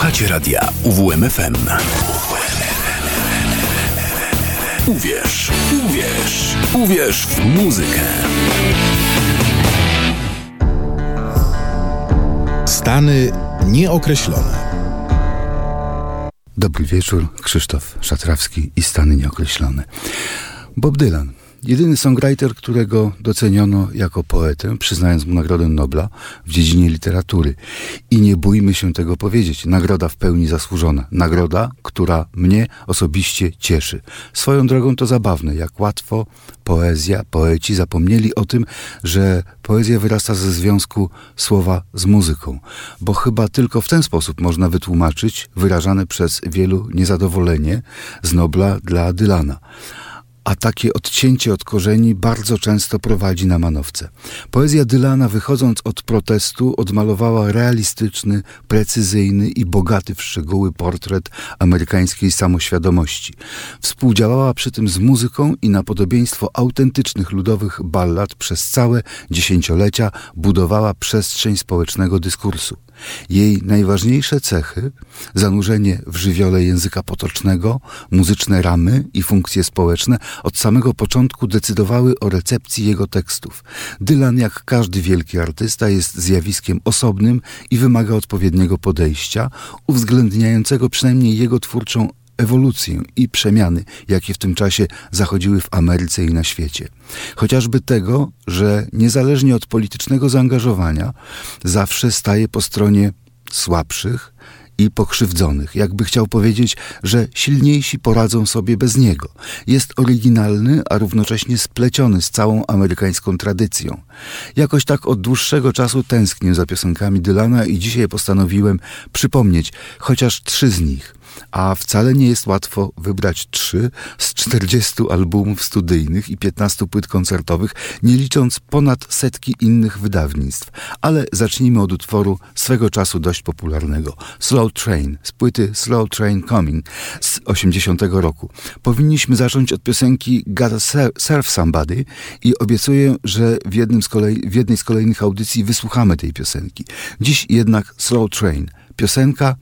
Słuchacie radia UWMFM. Uwierz, uwierz, uwierz w muzykę. Stany nieokreślone. Dobry wieczór, Krzysztof Szatrawski i Stany Nieokreślone. Bob Dylan Jedyny songwriter, którego doceniono jako poetę, przyznając mu Nagrodę Nobla w dziedzinie literatury. I nie bójmy się tego powiedzieć. Nagroda w pełni zasłużona. Nagroda, która mnie osobiście cieszy. Swoją drogą to zabawne, jak łatwo poezja, poeci zapomnieli o tym, że poezja wyrasta ze związku słowa z muzyką. Bo chyba tylko w ten sposób można wytłumaczyć wyrażane przez wielu niezadowolenie z Nobla dla Dylana a takie odcięcie od korzeni bardzo często prowadzi na manowce. Poezja Dylana, wychodząc od protestu, odmalowała realistyczny, precyzyjny i bogaty w szczegóły portret amerykańskiej samoświadomości. Współdziałała przy tym z muzyką i na podobieństwo autentycznych ludowych ballad przez całe dziesięciolecia budowała przestrzeń społecznego dyskursu. Jej najważniejsze cechy zanurzenie w żywiole języka potocznego, muzyczne ramy i funkcje społeczne od samego początku decydowały o recepcji jego tekstów. Dylan, jak każdy wielki artysta, jest zjawiskiem osobnym i wymaga odpowiedniego podejścia, uwzględniającego przynajmniej jego twórczą ewolucję i przemiany, jakie w tym czasie zachodziły w Ameryce i na świecie. Chociażby tego, że niezależnie od politycznego zaangażowania zawsze staje po stronie słabszych, i pokrzywdzonych, jakby chciał powiedzieć, że silniejsi poradzą sobie bez niego. Jest oryginalny, a równocześnie spleciony z całą amerykańską tradycją. Jakoś tak od dłuższego czasu tęsknię za piosenkami Dylana i dzisiaj postanowiłem przypomnieć chociaż trzy z nich a wcale nie jest łatwo wybrać trzy z 40 albumów studyjnych i 15 płyt koncertowych, nie licząc ponad setki innych wydawnictw. Ale zacznijmy od utworu swego czasu dość popularnego Slow Train z płyty Slow Train Coming z 80 roku. Powinniśmy zacząć od piosenki Gotta Serve Somebody i obiecuję, że w, jednym z kolei, w jednej z kolejnych audycji wysłuchamy tej piosenki. Dziś jednak Slow Train. Piosenka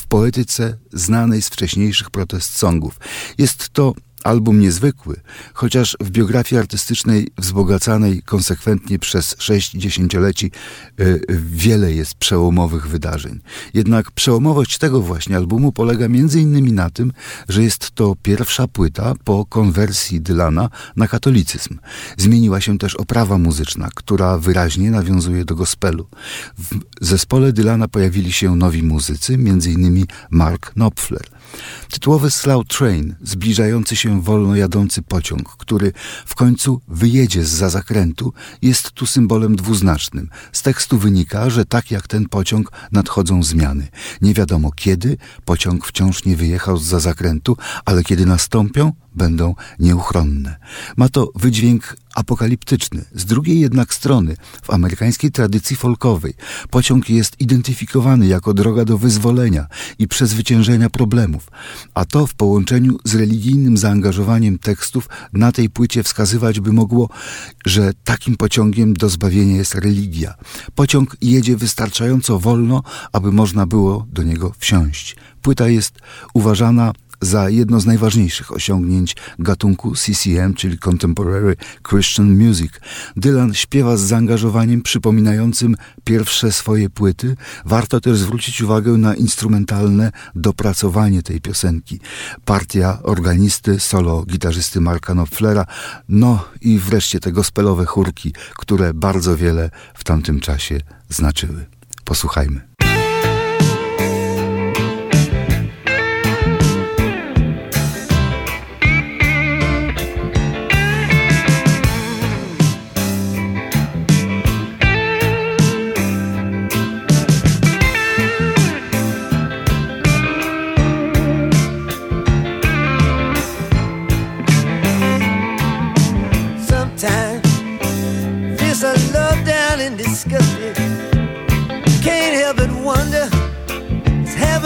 w poetyce znanej z wcześniejszych protest songów. Jest to Album niezwykły, chociaż w biografii artystycznej wzbogacanej konsekwentnie przez sześć dziesięcioleci yy, wiele jest przełomowych wydarzeń. Jednak przełomowość tego właśnie albumu polega innymi na tym, że jest to pierwsza płyta po konwersji Dylana na katolicyzm. Zmieniła się też oprawa muzyczna, która wyraźnie nawiązuje do gospelu. W zespole Dylana pojawili się nowi muzycy, innymi Mark Knopfler. Tytułowy Slow Train, zbliżający się wolno jadący pociąg, który w końcu wyjedzie z zakrętu, jest tu symbolem dwuznacznym. Z tekstu wynika, że tak jak ten pociąg nadchodzą zmiany. Nie wiadomo kiedy, pociąg wciąż nie wyjechał z zakrętu, ale kiedy nastąpią, będą nieuchronne. Ma to wydźwięk apokaliptyczny. Z drugiej jednak strony, w amerykańskiej tradycji folkowej, pociąg jest identyfikowany jako droga do wyzwolenia i przezwyciężenia problemów, a to w połączeniu z religijnym zaangażowaniem tekstów na tej płycie wskazywać by mogło, że takim pociągiem do zbawienia jest religia. Pociąg jedzie wystarczająco wolno, aby można było do niego wsiąść. Płyta jest uważana za jedno z najważniejszych osiągnięć gatunku CCM, czyli Contemporary Christian Music. Dylan śpiewa z zaangażowaniem przypominającym pierwsze swoje płyty. Warto też zwrócić uwagę na instrumentalne dopracowanie tej piosenki. Partia organisty, solo gitarzysty Marka Knopflera, no i wreszcie te gospelowe chórki, które bardzo wiele w tamtym czasie znaczyły. Posłuchajmy.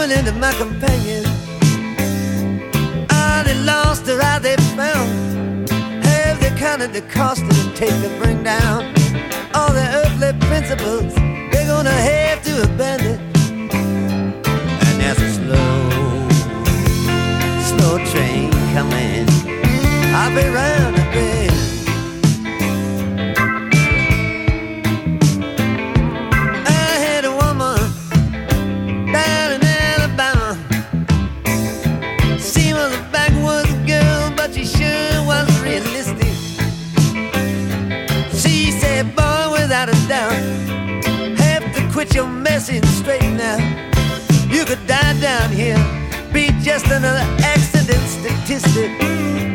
woman into my companion. Are they lost or are they found? Have they counted the cost it would take to bring down all their earthly principles? They're gonna have to abandon. And there's a slow, slow train coming. I'll be round. dressing straight now. You could die down here, be just another accident statistic.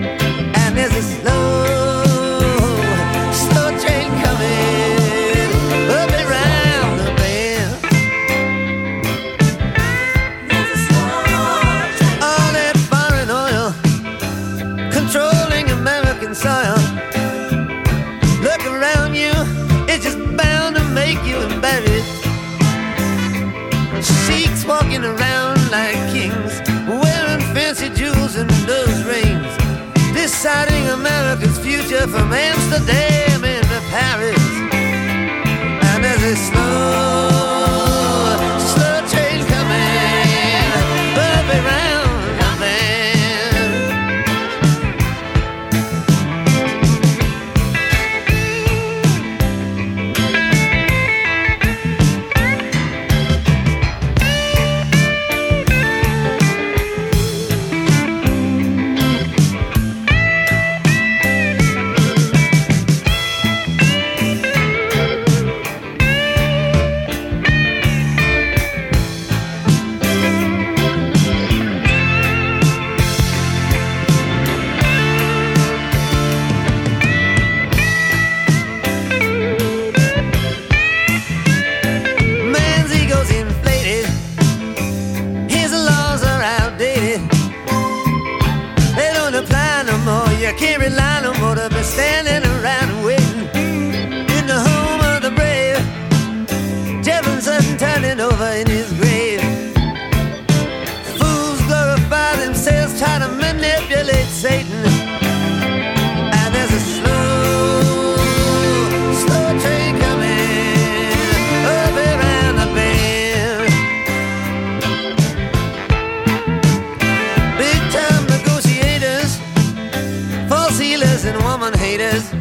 woman haters.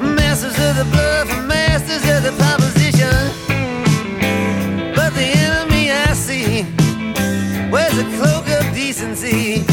Masters of the bluff and masters of the proposition. But the enemy I see wears a cloak of decency.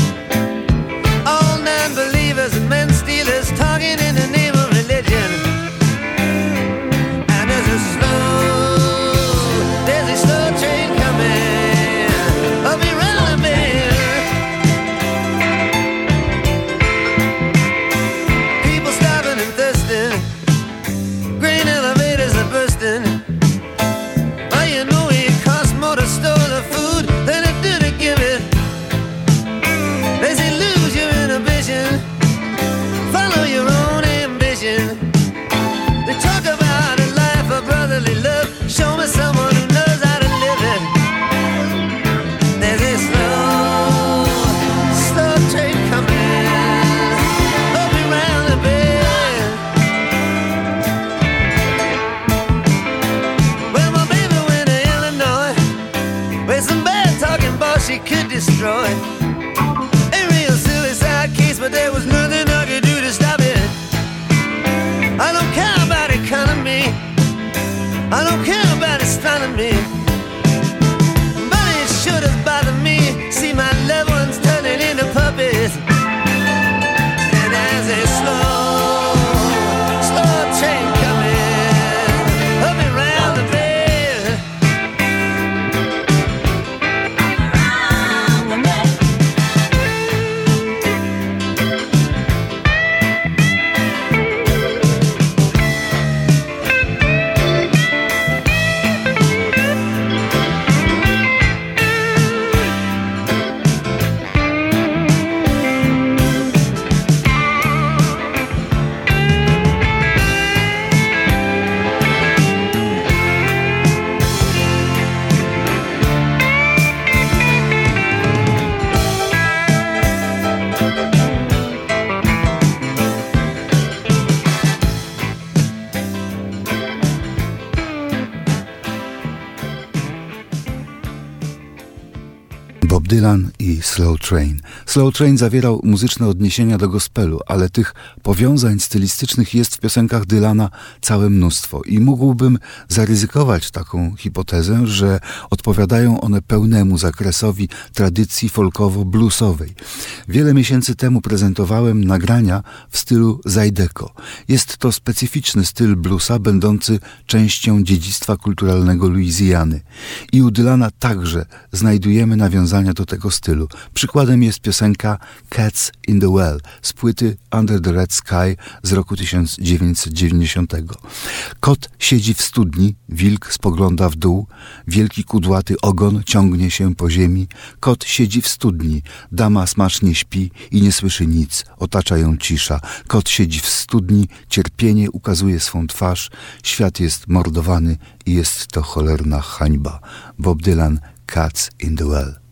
Bob Dylan Slow Train. Slow Train zawierał muzyczne odniesienia do gospelu, ale tych powiązań stylistycznych jest w piosenkach Dylana całe mnóstwo i mógłbym zaryzykować taką hipotezę, że odpowiadają one pełnemu zakresowi tradycji folkowo-bluesowej. Wiele miesięcy temu prezentowałem nagrania w stylu Zydeco. Jest to specyficzny styl bluesa, będący częścią dziedzictwa kulturalnego Luizjany. I u Dylana także znajdujemy nawiązania do tego stylu. Przykładem jest piosenka Cats in the Well z płyty Under the Red Sky z roku 1990. Kot siedzi w studni, wilk spogląda w dół, wielki kudłaty ogon ciągnie się po ziemi. Kot siedzi w studni, dama smacznie śpi i nie słyszy nic, otacza ją cisza. Kot siedzi w studni, cierpienie ukazuje swą twarz, świat jest mordowany i jest to cholerna hańba. Bob Dylan, Cats in the Well.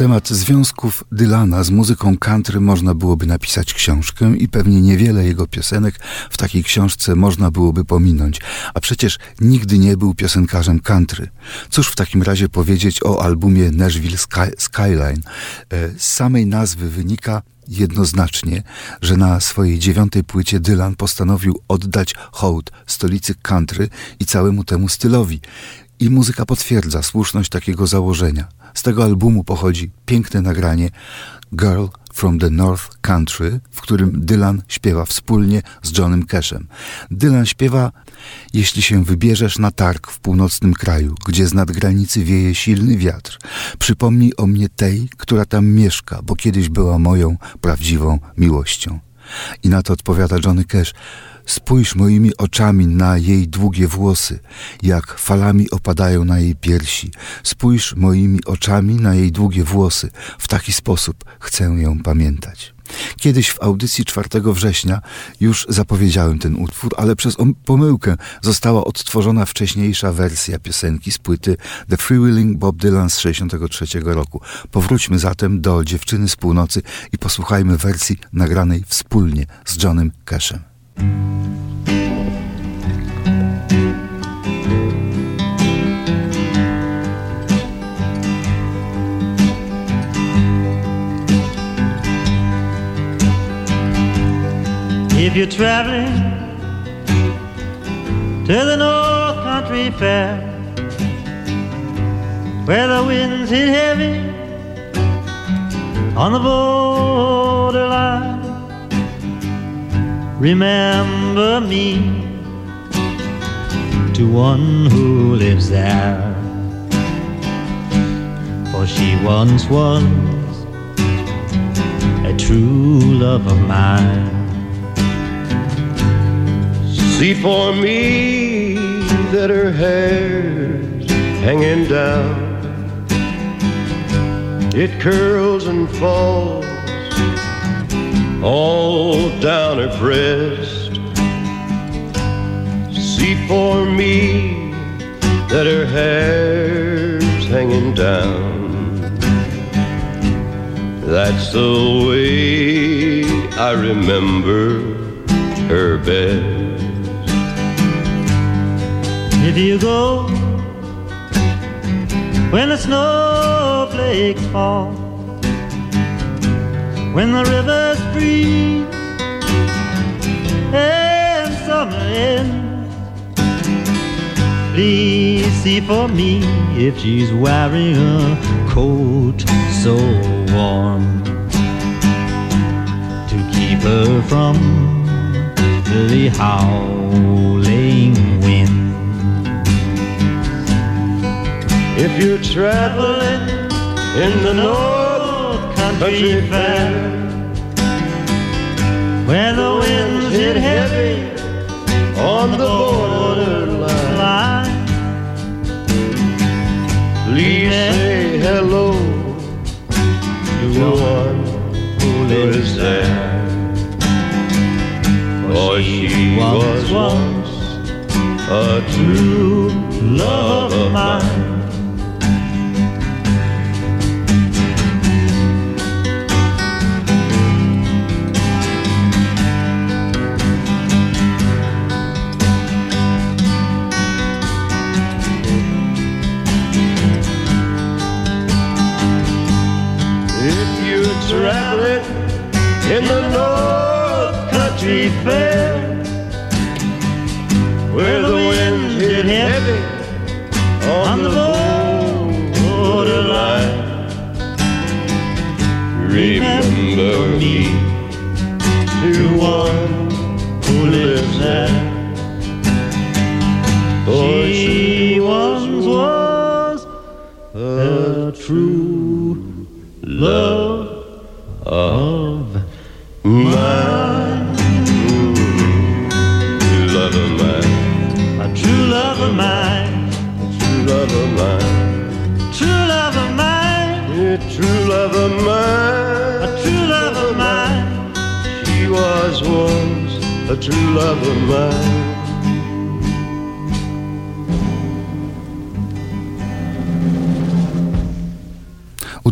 Temat związków Dylana z muzyką country można byłoby napisać książkę i pewnie niewiele jego piosenek w takiej książce można byłoby pominąć, a przecież nigdy nie był piosenkarzem country. Cóż w takim razie powiedzieć o albumie Nashville Sky Skyline? E, z samej nazwy wynika jednoznacznie, że na swojej dziewiątej płycie Dylan postanowił oddać hołd stolicy country i całemu temu stylowi I muzyka potwierdza słuszność takiego założenia. Z tego albumu pochodzi piękne nagranie Girl from the North Country, w którym Dylan śpiewa wspólnie z Johnem Cashem. Dylan śpiewa Jeśli się wybierzesz na targ w północnym kraju, gdzie z nadgranicy wieje silny wiatr, przypomnij o mnie tej, która tam mieszka, bo kiedyś była moją prawdziwą miłością. I na to odpowiada Johnny Cash Spójrz moimi oczami na jej długie włosy, jak falami opadają na jej piersi. Spójrz moimi oczami na jej długie włosy. W taki sposób chcę ją pamiętać. Kiedyś w audycji 4 września już zapowiedziałem ten utwór, ale przez pomyłkę została odtworzona wcześniejsza wersja piosenki z płyty The Freewheeling Bob Dylan z 1963 roku. Powróćmy zatem do Dziewczyny z Północy i posłuchajmy wersji nagranej wspólnie z Johnem Cashem. If you're traveling to the North Country Fair, where the winds hit heavy on the borderline remember me to one who lives there. For she once was a true love of mine. See for me that her hair's hanging down. It curls and falls all down her breast. See for me that her hair's hanging down. That's the way I remember her best. If you go when the snowflakes fall when the rivers freeze and summer ends. Please see for me if she's wearing a coat so warm to keep her from the howling wind. If you're traveling in the north country fair where the winds hit heavy on the borderline. Please say hello to one who lives there. For she was once a true love of mine. Country Fair, where the winds hit heavy on the borderline. Remember me to one who lives there. For she once was a true love true love of mine.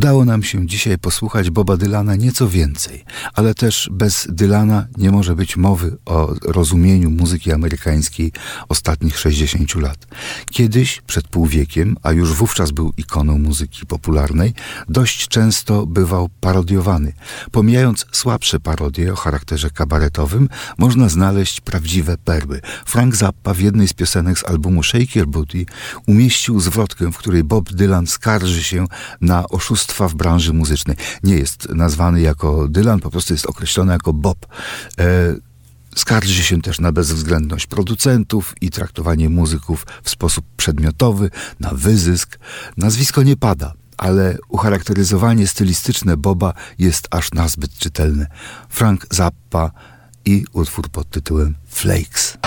Udało nam się dzisiaj posłuchać Boba Dylana nieco więcej, ale też bez Dylana nie może być mowy o rozumieniu muzyki amerykańskiej ostatnich 60 lat. Kiedyś, przed pół wiekiem, a już wówczas był ikoną muzyki popularnej, dość często bywał parodiowany. Pomijając słabsze parodie o charakterze kabaretowym, można znaleźć prawdziwe perły. Frank Zappa w jednej z piosenek z albumu Shake Your Booty umieścił zwrotkę, w której Bob Dylan skarży się na w branży muzycznej. Nie jest nazwany jako Dylan, po prostu jest określony jako Bob. E, Skarży się też na bezwzględność producentów i traktowanie muzyków w sposób przedmiotowy, na wyzysk. Nazwisko nie pada, ale ucharakteryzowanie stylistyczne Boba jest aż nazbyt czytelne. Frank Zappa i utwór pod tytułem Flakes.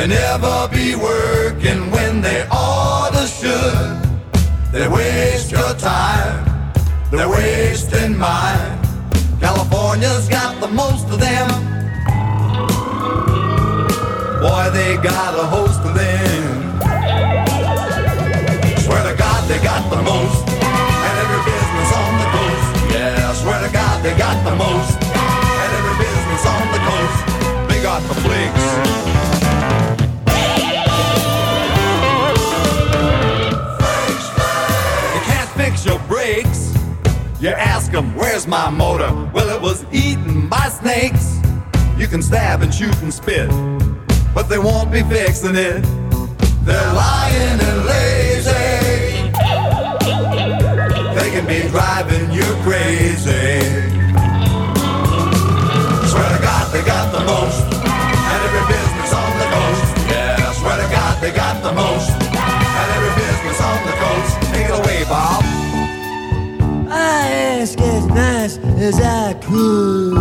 They never be working when they oughta should. They waste your time. They're wasting mine. California's got the most of them. Boy, they got a host of them. Swear to God, they got the most. And every business on the coast. Yeah, swear to God, they got the most. And every business on the coast. They got the flakes. Where's my motor? Well, it was eaten by snakes. You can stab and shoot and spit, but they won't be fixing it. They're lying and lazy. They can be driving you crazy. Swear to God, they got the most. And every business on the coast. Yeah, swear to God, they got the most. As I could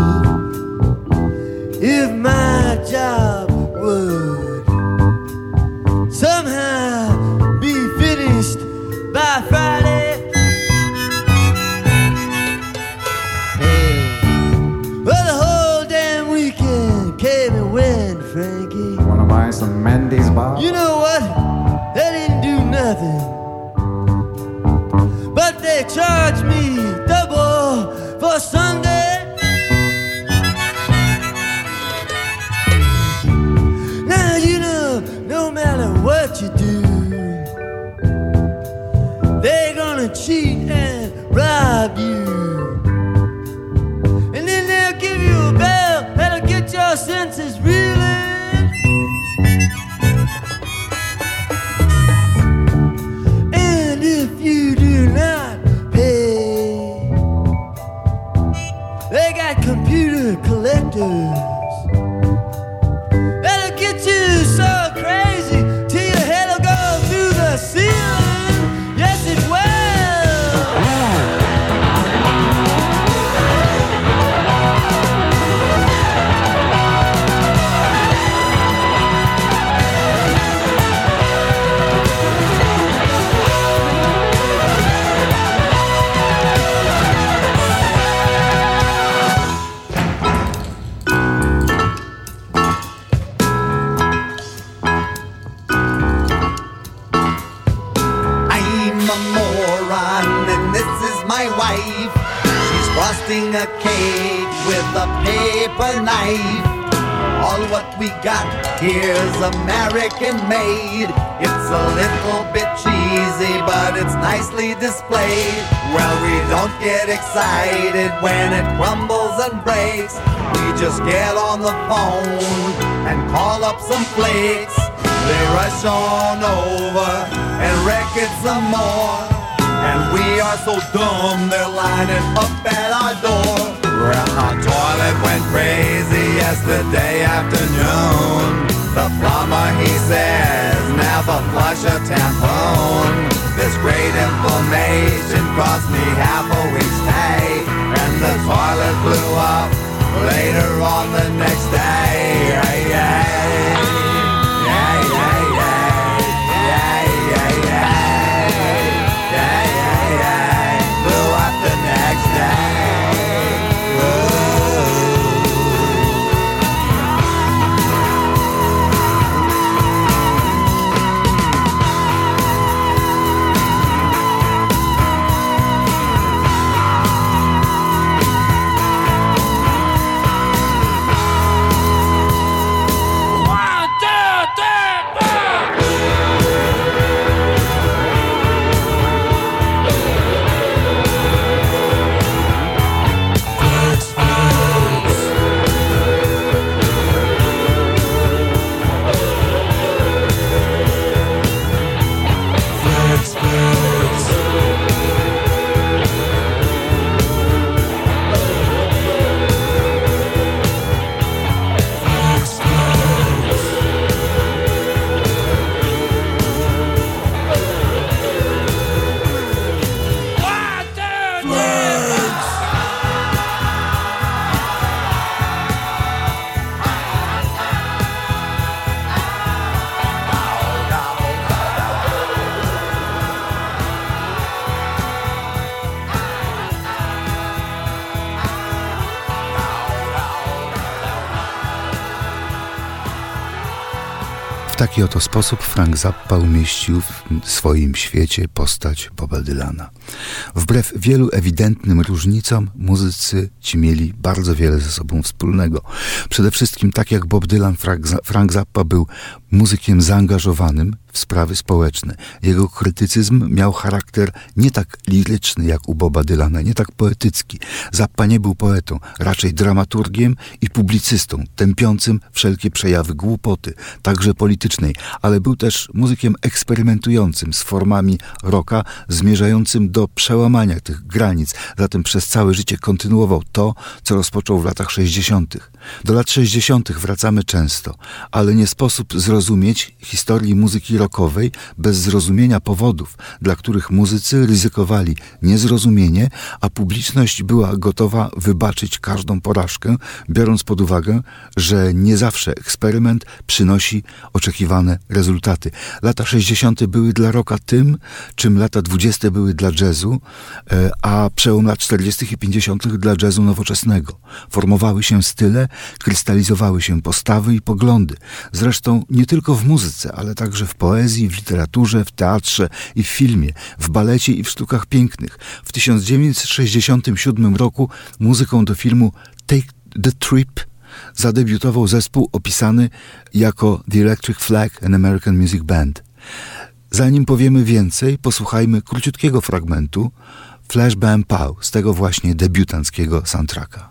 if my job would American made. It's a little bit cheesy, but it's nicely displayed. Well, we don't get excited when it crumbles and breaks. We just get on the phone and call up some flakes. They rush on over and wreck it some more. And we are so dumb, they're lining up at our door. Well, our toilet went crazy yesterday afternoon. The plumber, he says, never flush a tampon. This great information cost me half a week's pay. And the toilet blew up later on the next day. Yeah, yeah. Taki oto sposób Frank Zappa umieścił w swoim świecie postać Boba Dylana. Wbrew wielu ewidentnym różnicom, muzycy ci mieli bardzo wiele ze sobą wspólnego. Przede wszystkim, tak jak Bob Dylan, Frank, Frank Zappa był muzykiem zaangażowanym sprawy społeczne. Jego krytycyzm miał charakter nie tak liryczny jak u Boba Dylana, nie tak poetycki. Zappa nie był poetą, raczej dramaturgiem i publicystą, tępiącym wszelkie przejawy głupoty, także politycznej, ale był też muzykiem eksperymentującym z formami rocka, zmierzającym do przełamania tych granic. Zatem przez całe życie kontynuował to, co rozpoczął w latach 60. Do lat 60. wracamy często, ale nie sposób zrozumieć historii muzyki rockowej bez zrozumienia powodów, dla których muzycy ryzykowali niezrozumienie, a publiczność była gotowa wybaczyć każdą porażkę, biorąc pod uwagę, że nie zawsze eksperyment przynosi oczekiwane rezultaty. Lata 60. były dla rocka tym, czym lata 20. były dla jazzu, e, a przełom lat 40. i 50. dla jazzu nowoczesnego. Formowały się style, krystalizowały się postawy i poglądy. Zresztą nie tylko w muzyce, ale także w poezji, w literaturze, w teatrze i w filmie, w balecie i w sztukach pięknych. W 1967 roku muzyką do filmu Take the Trip zadebiutował zespół opisany jako The Electric Flag and American Music Band. Zanim powiemy więcej, posłuchajmy króciutkiego fragmentu Flash Bam Pow z tego właśnie debiutanckiego soundtracka.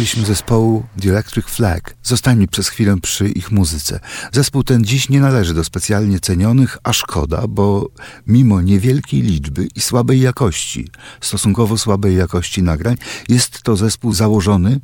Słuchaliśmy zespołu The Electric Flag. Zostańmy przez chwilę przy ich muzyce. Zespół ten dziś nie należy do specjalnie cenionych, a szkoda, bo mimo niewielkiej liczby i słabej jakości, stosunkowo słabej jakości nagrań, jest to zespół założony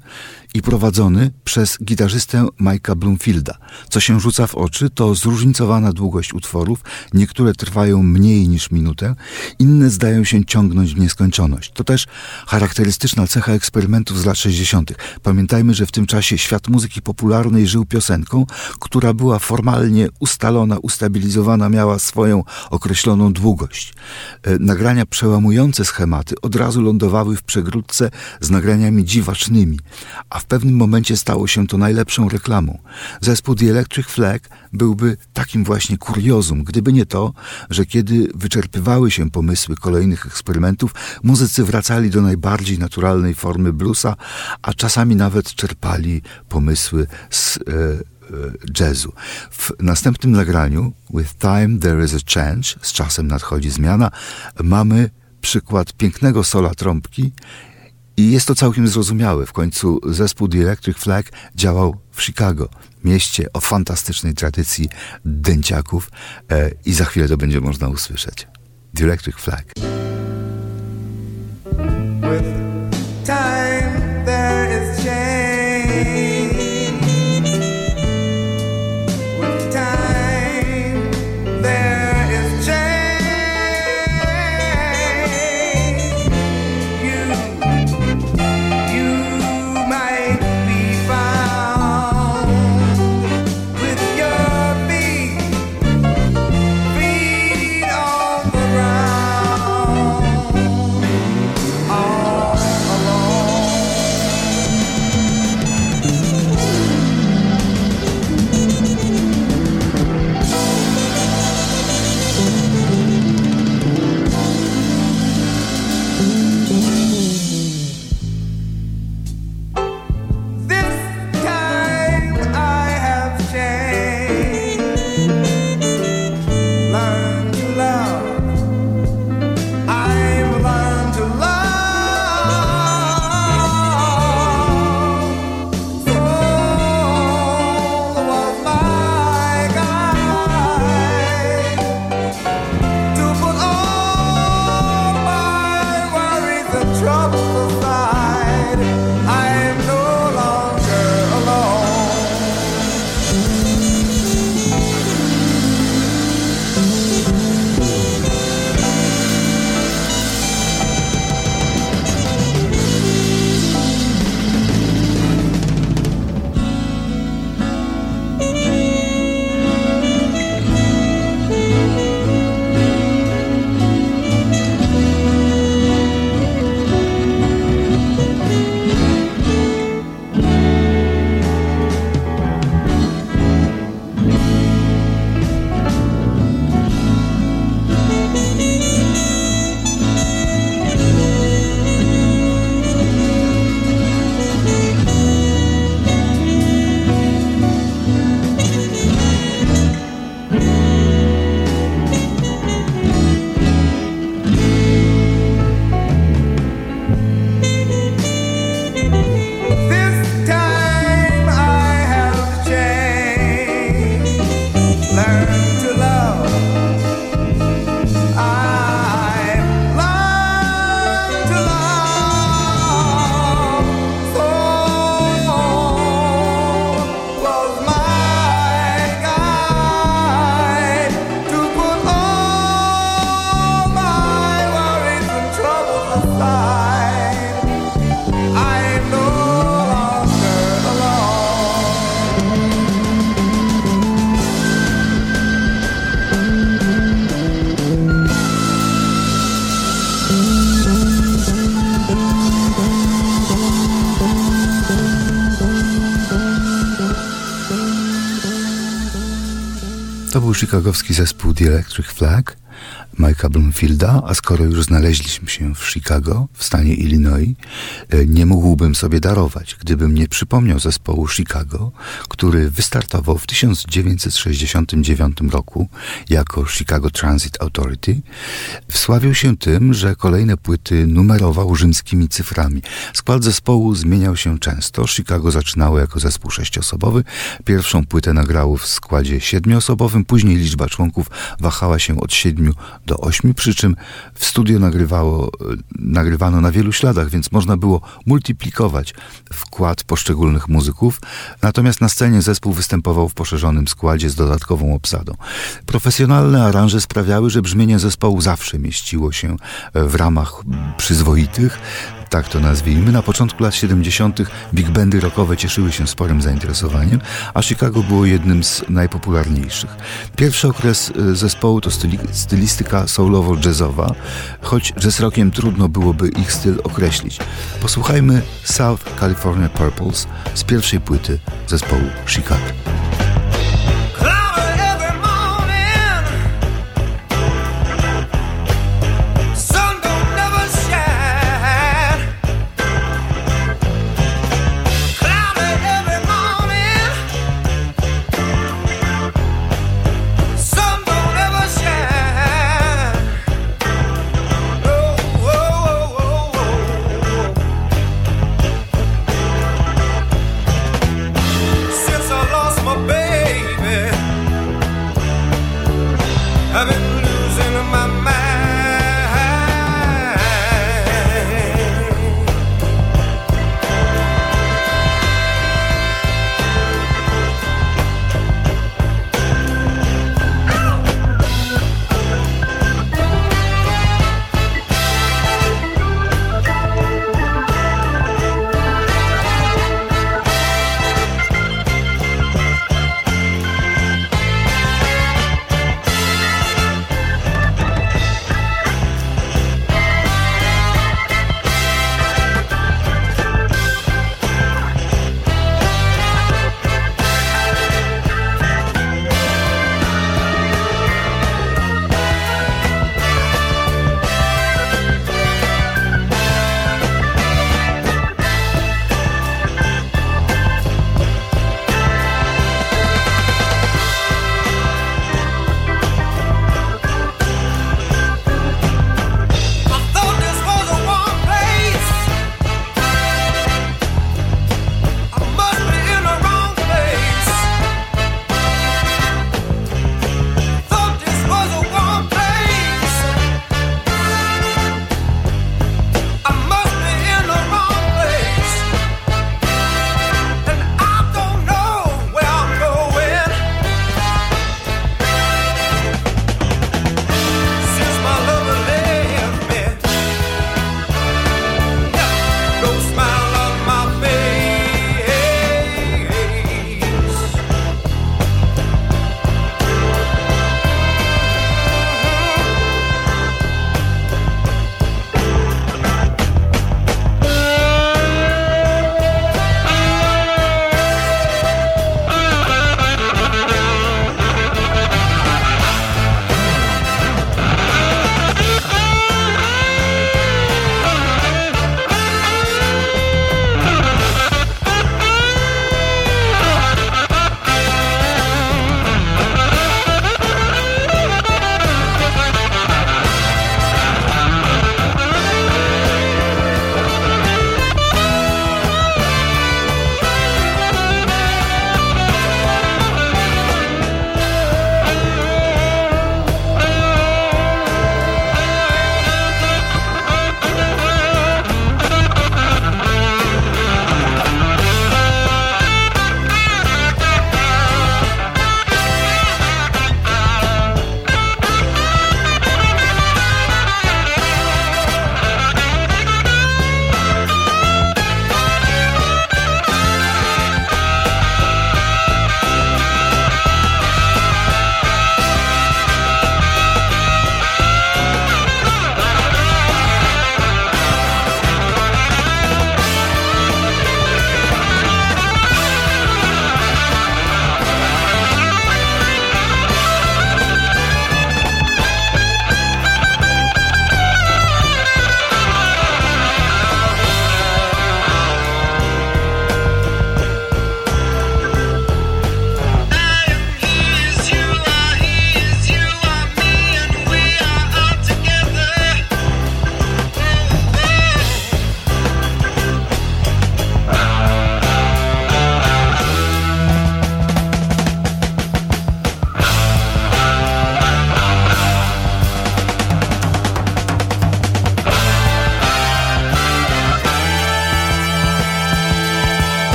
i prowadzony przez gitarzystę Mike'a Bloomfielda. Co się rzuca w oczy, to zróżnicowana długość utworów. Niektóre trwają mniej niż minutę, inne zdają się ciągnąć w nieskończoność. To też charakterystyczna cecha eksperymentów z lat 60. Pamiętajmy, że w tym czasie świat muzyki popularnej żył piosenką, która była formalnie ustalona, ustabilizowana, miała swoją określoną długość. E, nagrania przełamujące schematy od razu lądowały w przegródce z nagraniami dziwacznymi, a w pewnym momencie stało się to najlepszą reklamą. Zespół The Electric Flag byłby takim właśnie kuriozum, gdyby nie to, że kiedy wyczerpywały się pomysły kolejnych eksperymentów, muzycy wracali do najbardziej naturalnej formy bluesa, a czasami nawet czerpali pomysły z e, e, jazzu. W następnym nagraniu With Time There Is a Change, z czasem nadchodzi zmiana, mamy przykład pięknego sola trąbki i jest to całkiem zrozumiałe. W końcu zespół The Electric Flag działał w Chicago, mieście o fantastycznej tradycji dęciaków e, i za chwilę to będzie można usłyszeć. The Electric Flag. Chicagowski zespół The Electric Flag Mike'a Bloomfielda, a skoro już znaleźliśmy się w Chicago, w stanie Illinois, e, nie mógłbym sobie darować, gdybym nie przypomniał zespołu Chicago, który wystartował w 1969 roku jako Chicago Transit Authority. Wsławił się tym, że kolejne płyty numerował rzymskimi cyframi. Skład zespołu zmieniał się często. Chicago zaczynało jako zespół sześciosobowy. Pierwszą płytę nagrało w składzie siedmioosobowym, później liczba członków wahała się od siedmiu do ośmiu, przy czym w studio nagrywało, nagrywano na wielu śladach, więc można było multiplikować wkład poszczególnych muzyków. Natomiast na scenie zespół występował w poszerzonym składzie z dodatkową obsadą. Profesjonalne aranże sprawiały, że brzmienie zespołu zawsze mieściło się w ramach przyzwoitych tak to nazwijmy. Na początku lat 70. big bandy rockowe cieszyły się sporym zainteresowaniem, a Chicago było jednym z najpopularniejszych. Pierwszy okres y, zespołu to styli stylistyka soulowo-jazzowa, choć jazz rockiem trudno byłoby ich styl określić. Posłuchajmy South California Purples z pierwszej płyty zespołu Chicago.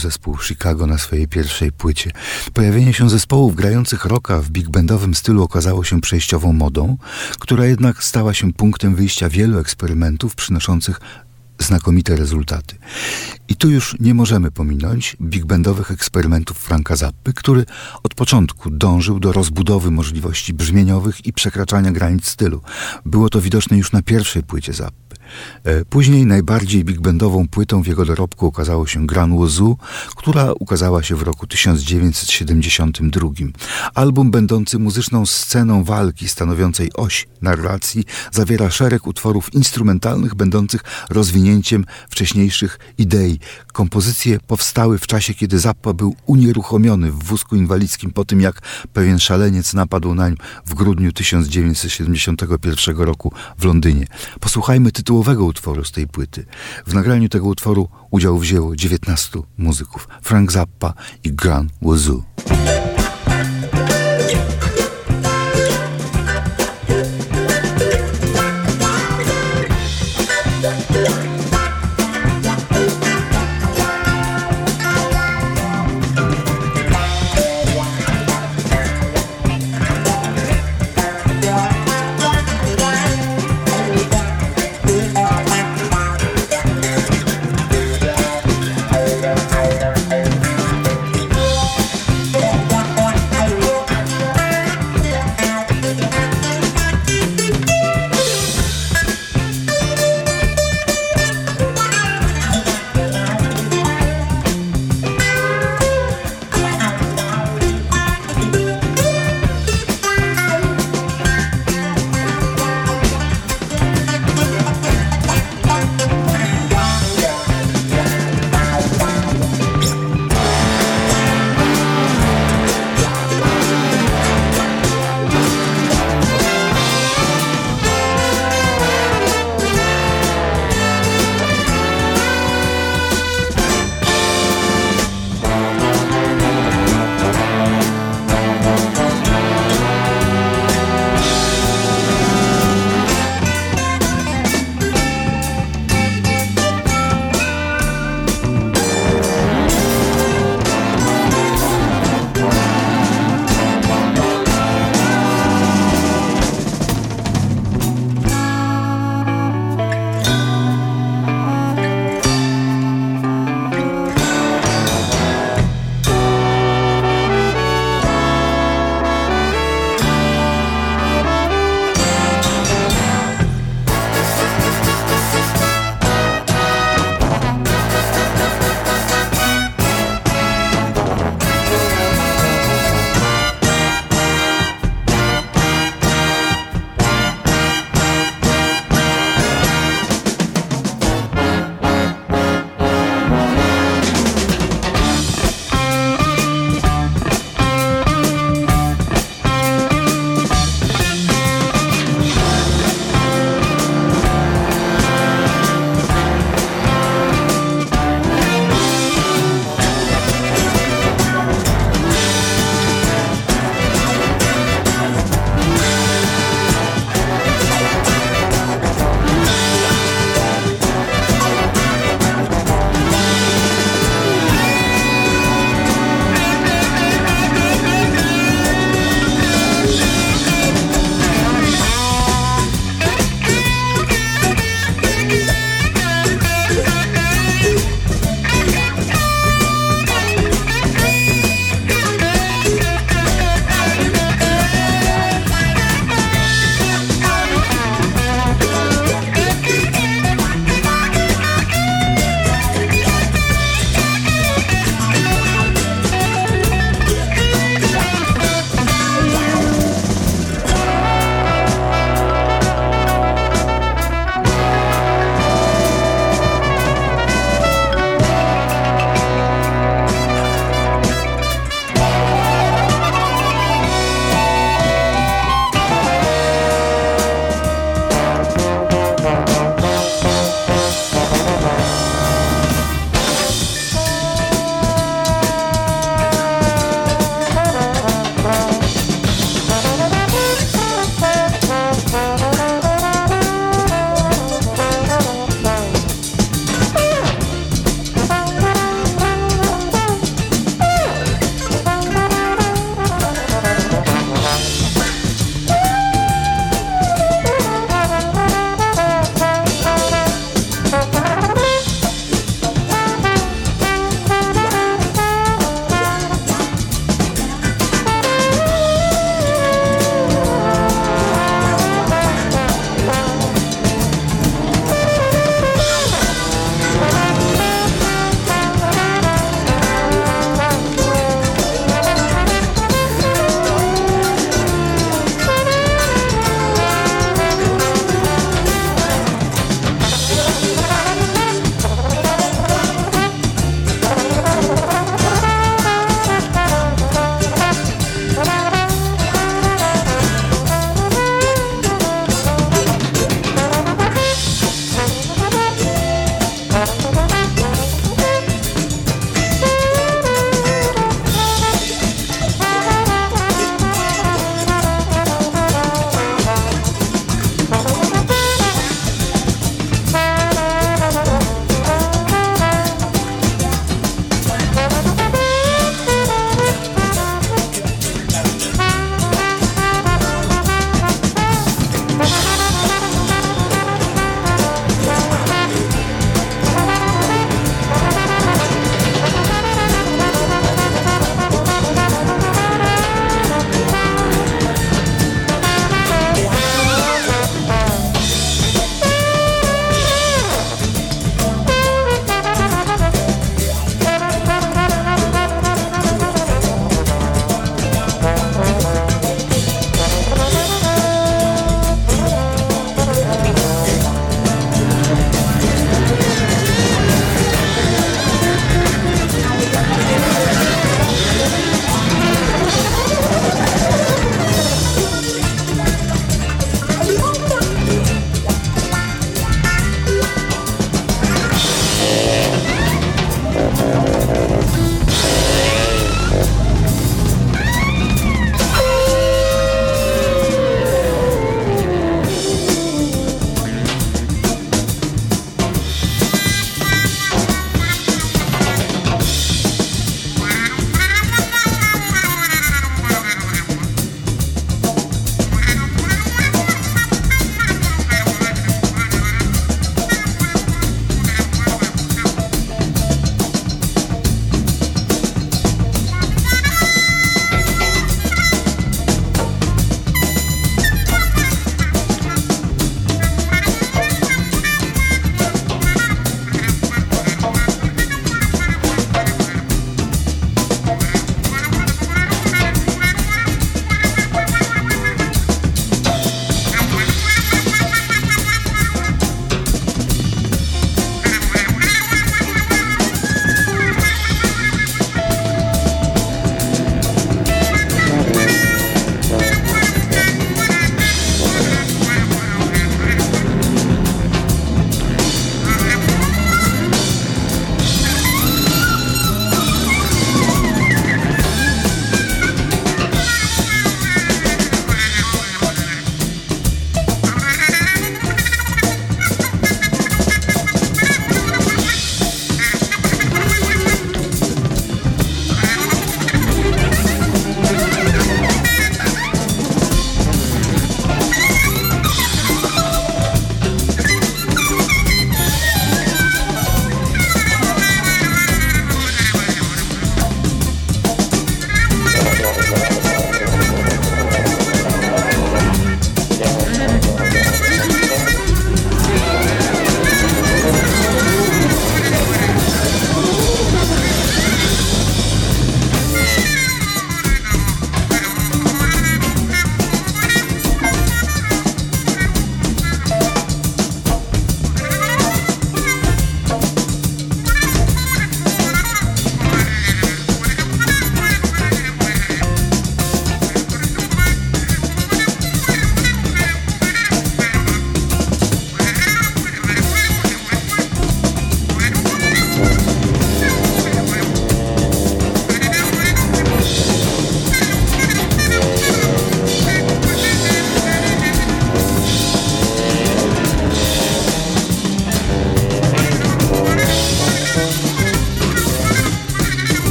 Zespół Chicago na swojej pierwszej płycie. Pojawienie się zespołów grających rocka w big bandowym stylu okazało się przejściową modą, która jednak stała się punktem wyjścia wielu eksperymentów przynoszących znakomite rezultaty. I tu już nie możemy pominąć big bandowych eksperymentów Franka Zappy, który od początku dążył do rozbudowy możliwości brzmieniowych i przekraczania granic stylu. Było to widoczne już na pierwszej płycie Zappy. E, później najbardziej big bandową płytą w jego dorobku okazało się Gran Wazoo, która ukazała się w roku 1972. Album będący muzyczną sceną walki stanowiącej oś narracji zawiera szereg utworów instrumentalnych będących rozwinięciem wcześniejszych idei. Kompozycje powstały w czasie, kiedy Zappa był unieruchomiony w wózku inwalidzkim po tym, jak pewien szaleniec napadł nań w grudniu 1971 roku w Londynie. Posłuchajmy tytułu tytułowego utworu z tej płyty. W nagraniu tego utworu udział wzięło 19 muzyków. Frank Zappa i Gran Wazoo.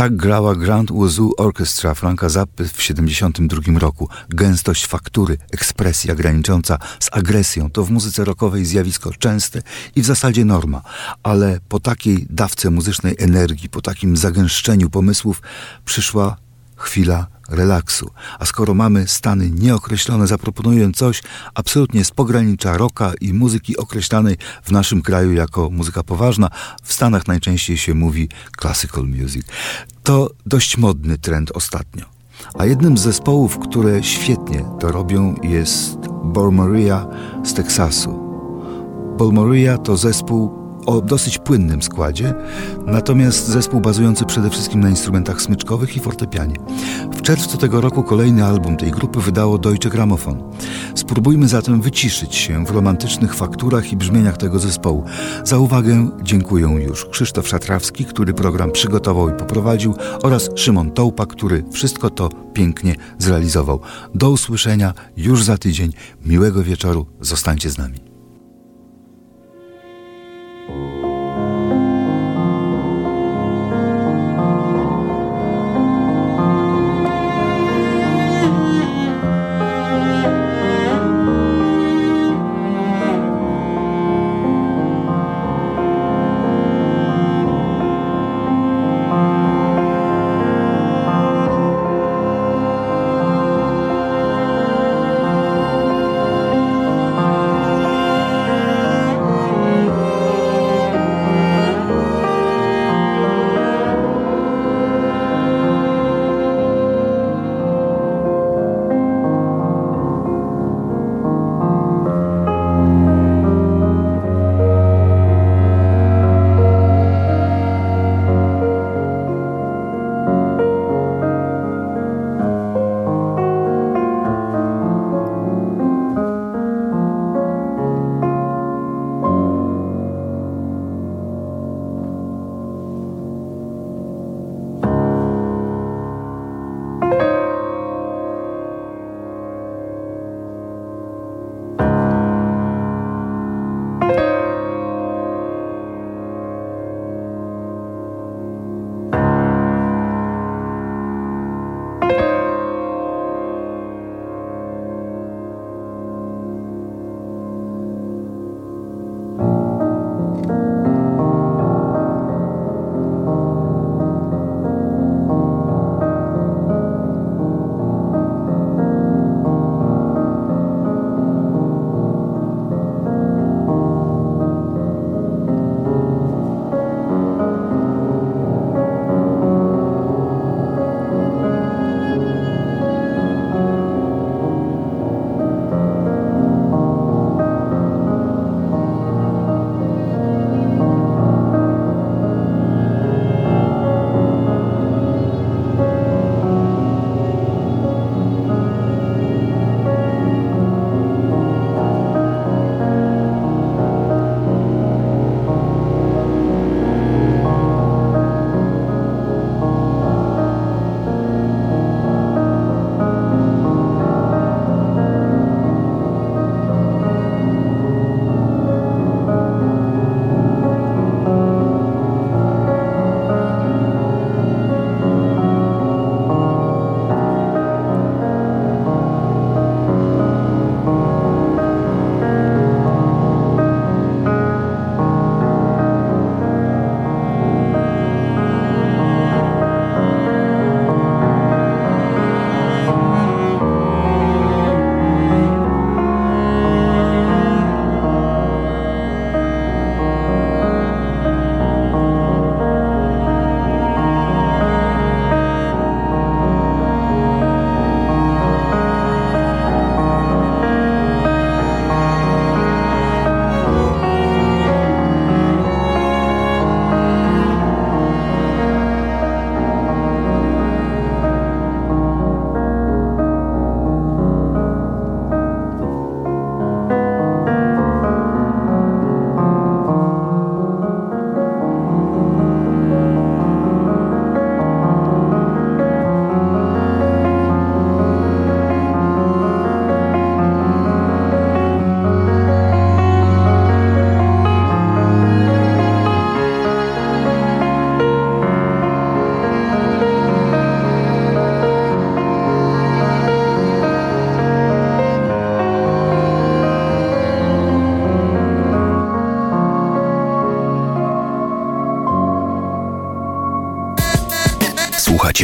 Tak grała Grand Wazoo Orchestra Franka Zappy w 1972 roku. Gęstość faktury, ekspresja granicząca z agresją to w muzyce rockowej zjawisko częste i w zasadzie norma, ale po takiej dawce muzycznej energii, po takim zagęszczeniu pomysłów przyszła chwila relaksu. A skoro mamy stany nieokreślone, zaproponuję coś absolutnie z pogranicza rocka i muzyki określanej w naszym kraju jako muzyka poważna. W Stanach najczęściej się mówi classical music. To dość modny trend ostatnio. A jednym z zespołów, które świetnie to robią jest Maria z Teksasu. Maria to zespół o dosyć płynnym składzie, natomiast zespół bazujący przede wszystkim na instrumentach smyczkowych i fortepianie. W czerwcu tego roku kolejny album tej grupy wydało Deutsche Grammophon. Spróbujmy zatem wyciszyć się w romantycznych fakturach i brzmieniach tego zespołu. Za uwagę dziękuję już Krzysztof Szatrawski, który program przygotował i poprowadził oraz Szymon Tołpa, który wszystko to pięknie zrealizował. Do usłyszenia już za tydzień. Miłego wieczoru. Zostańcie z nami.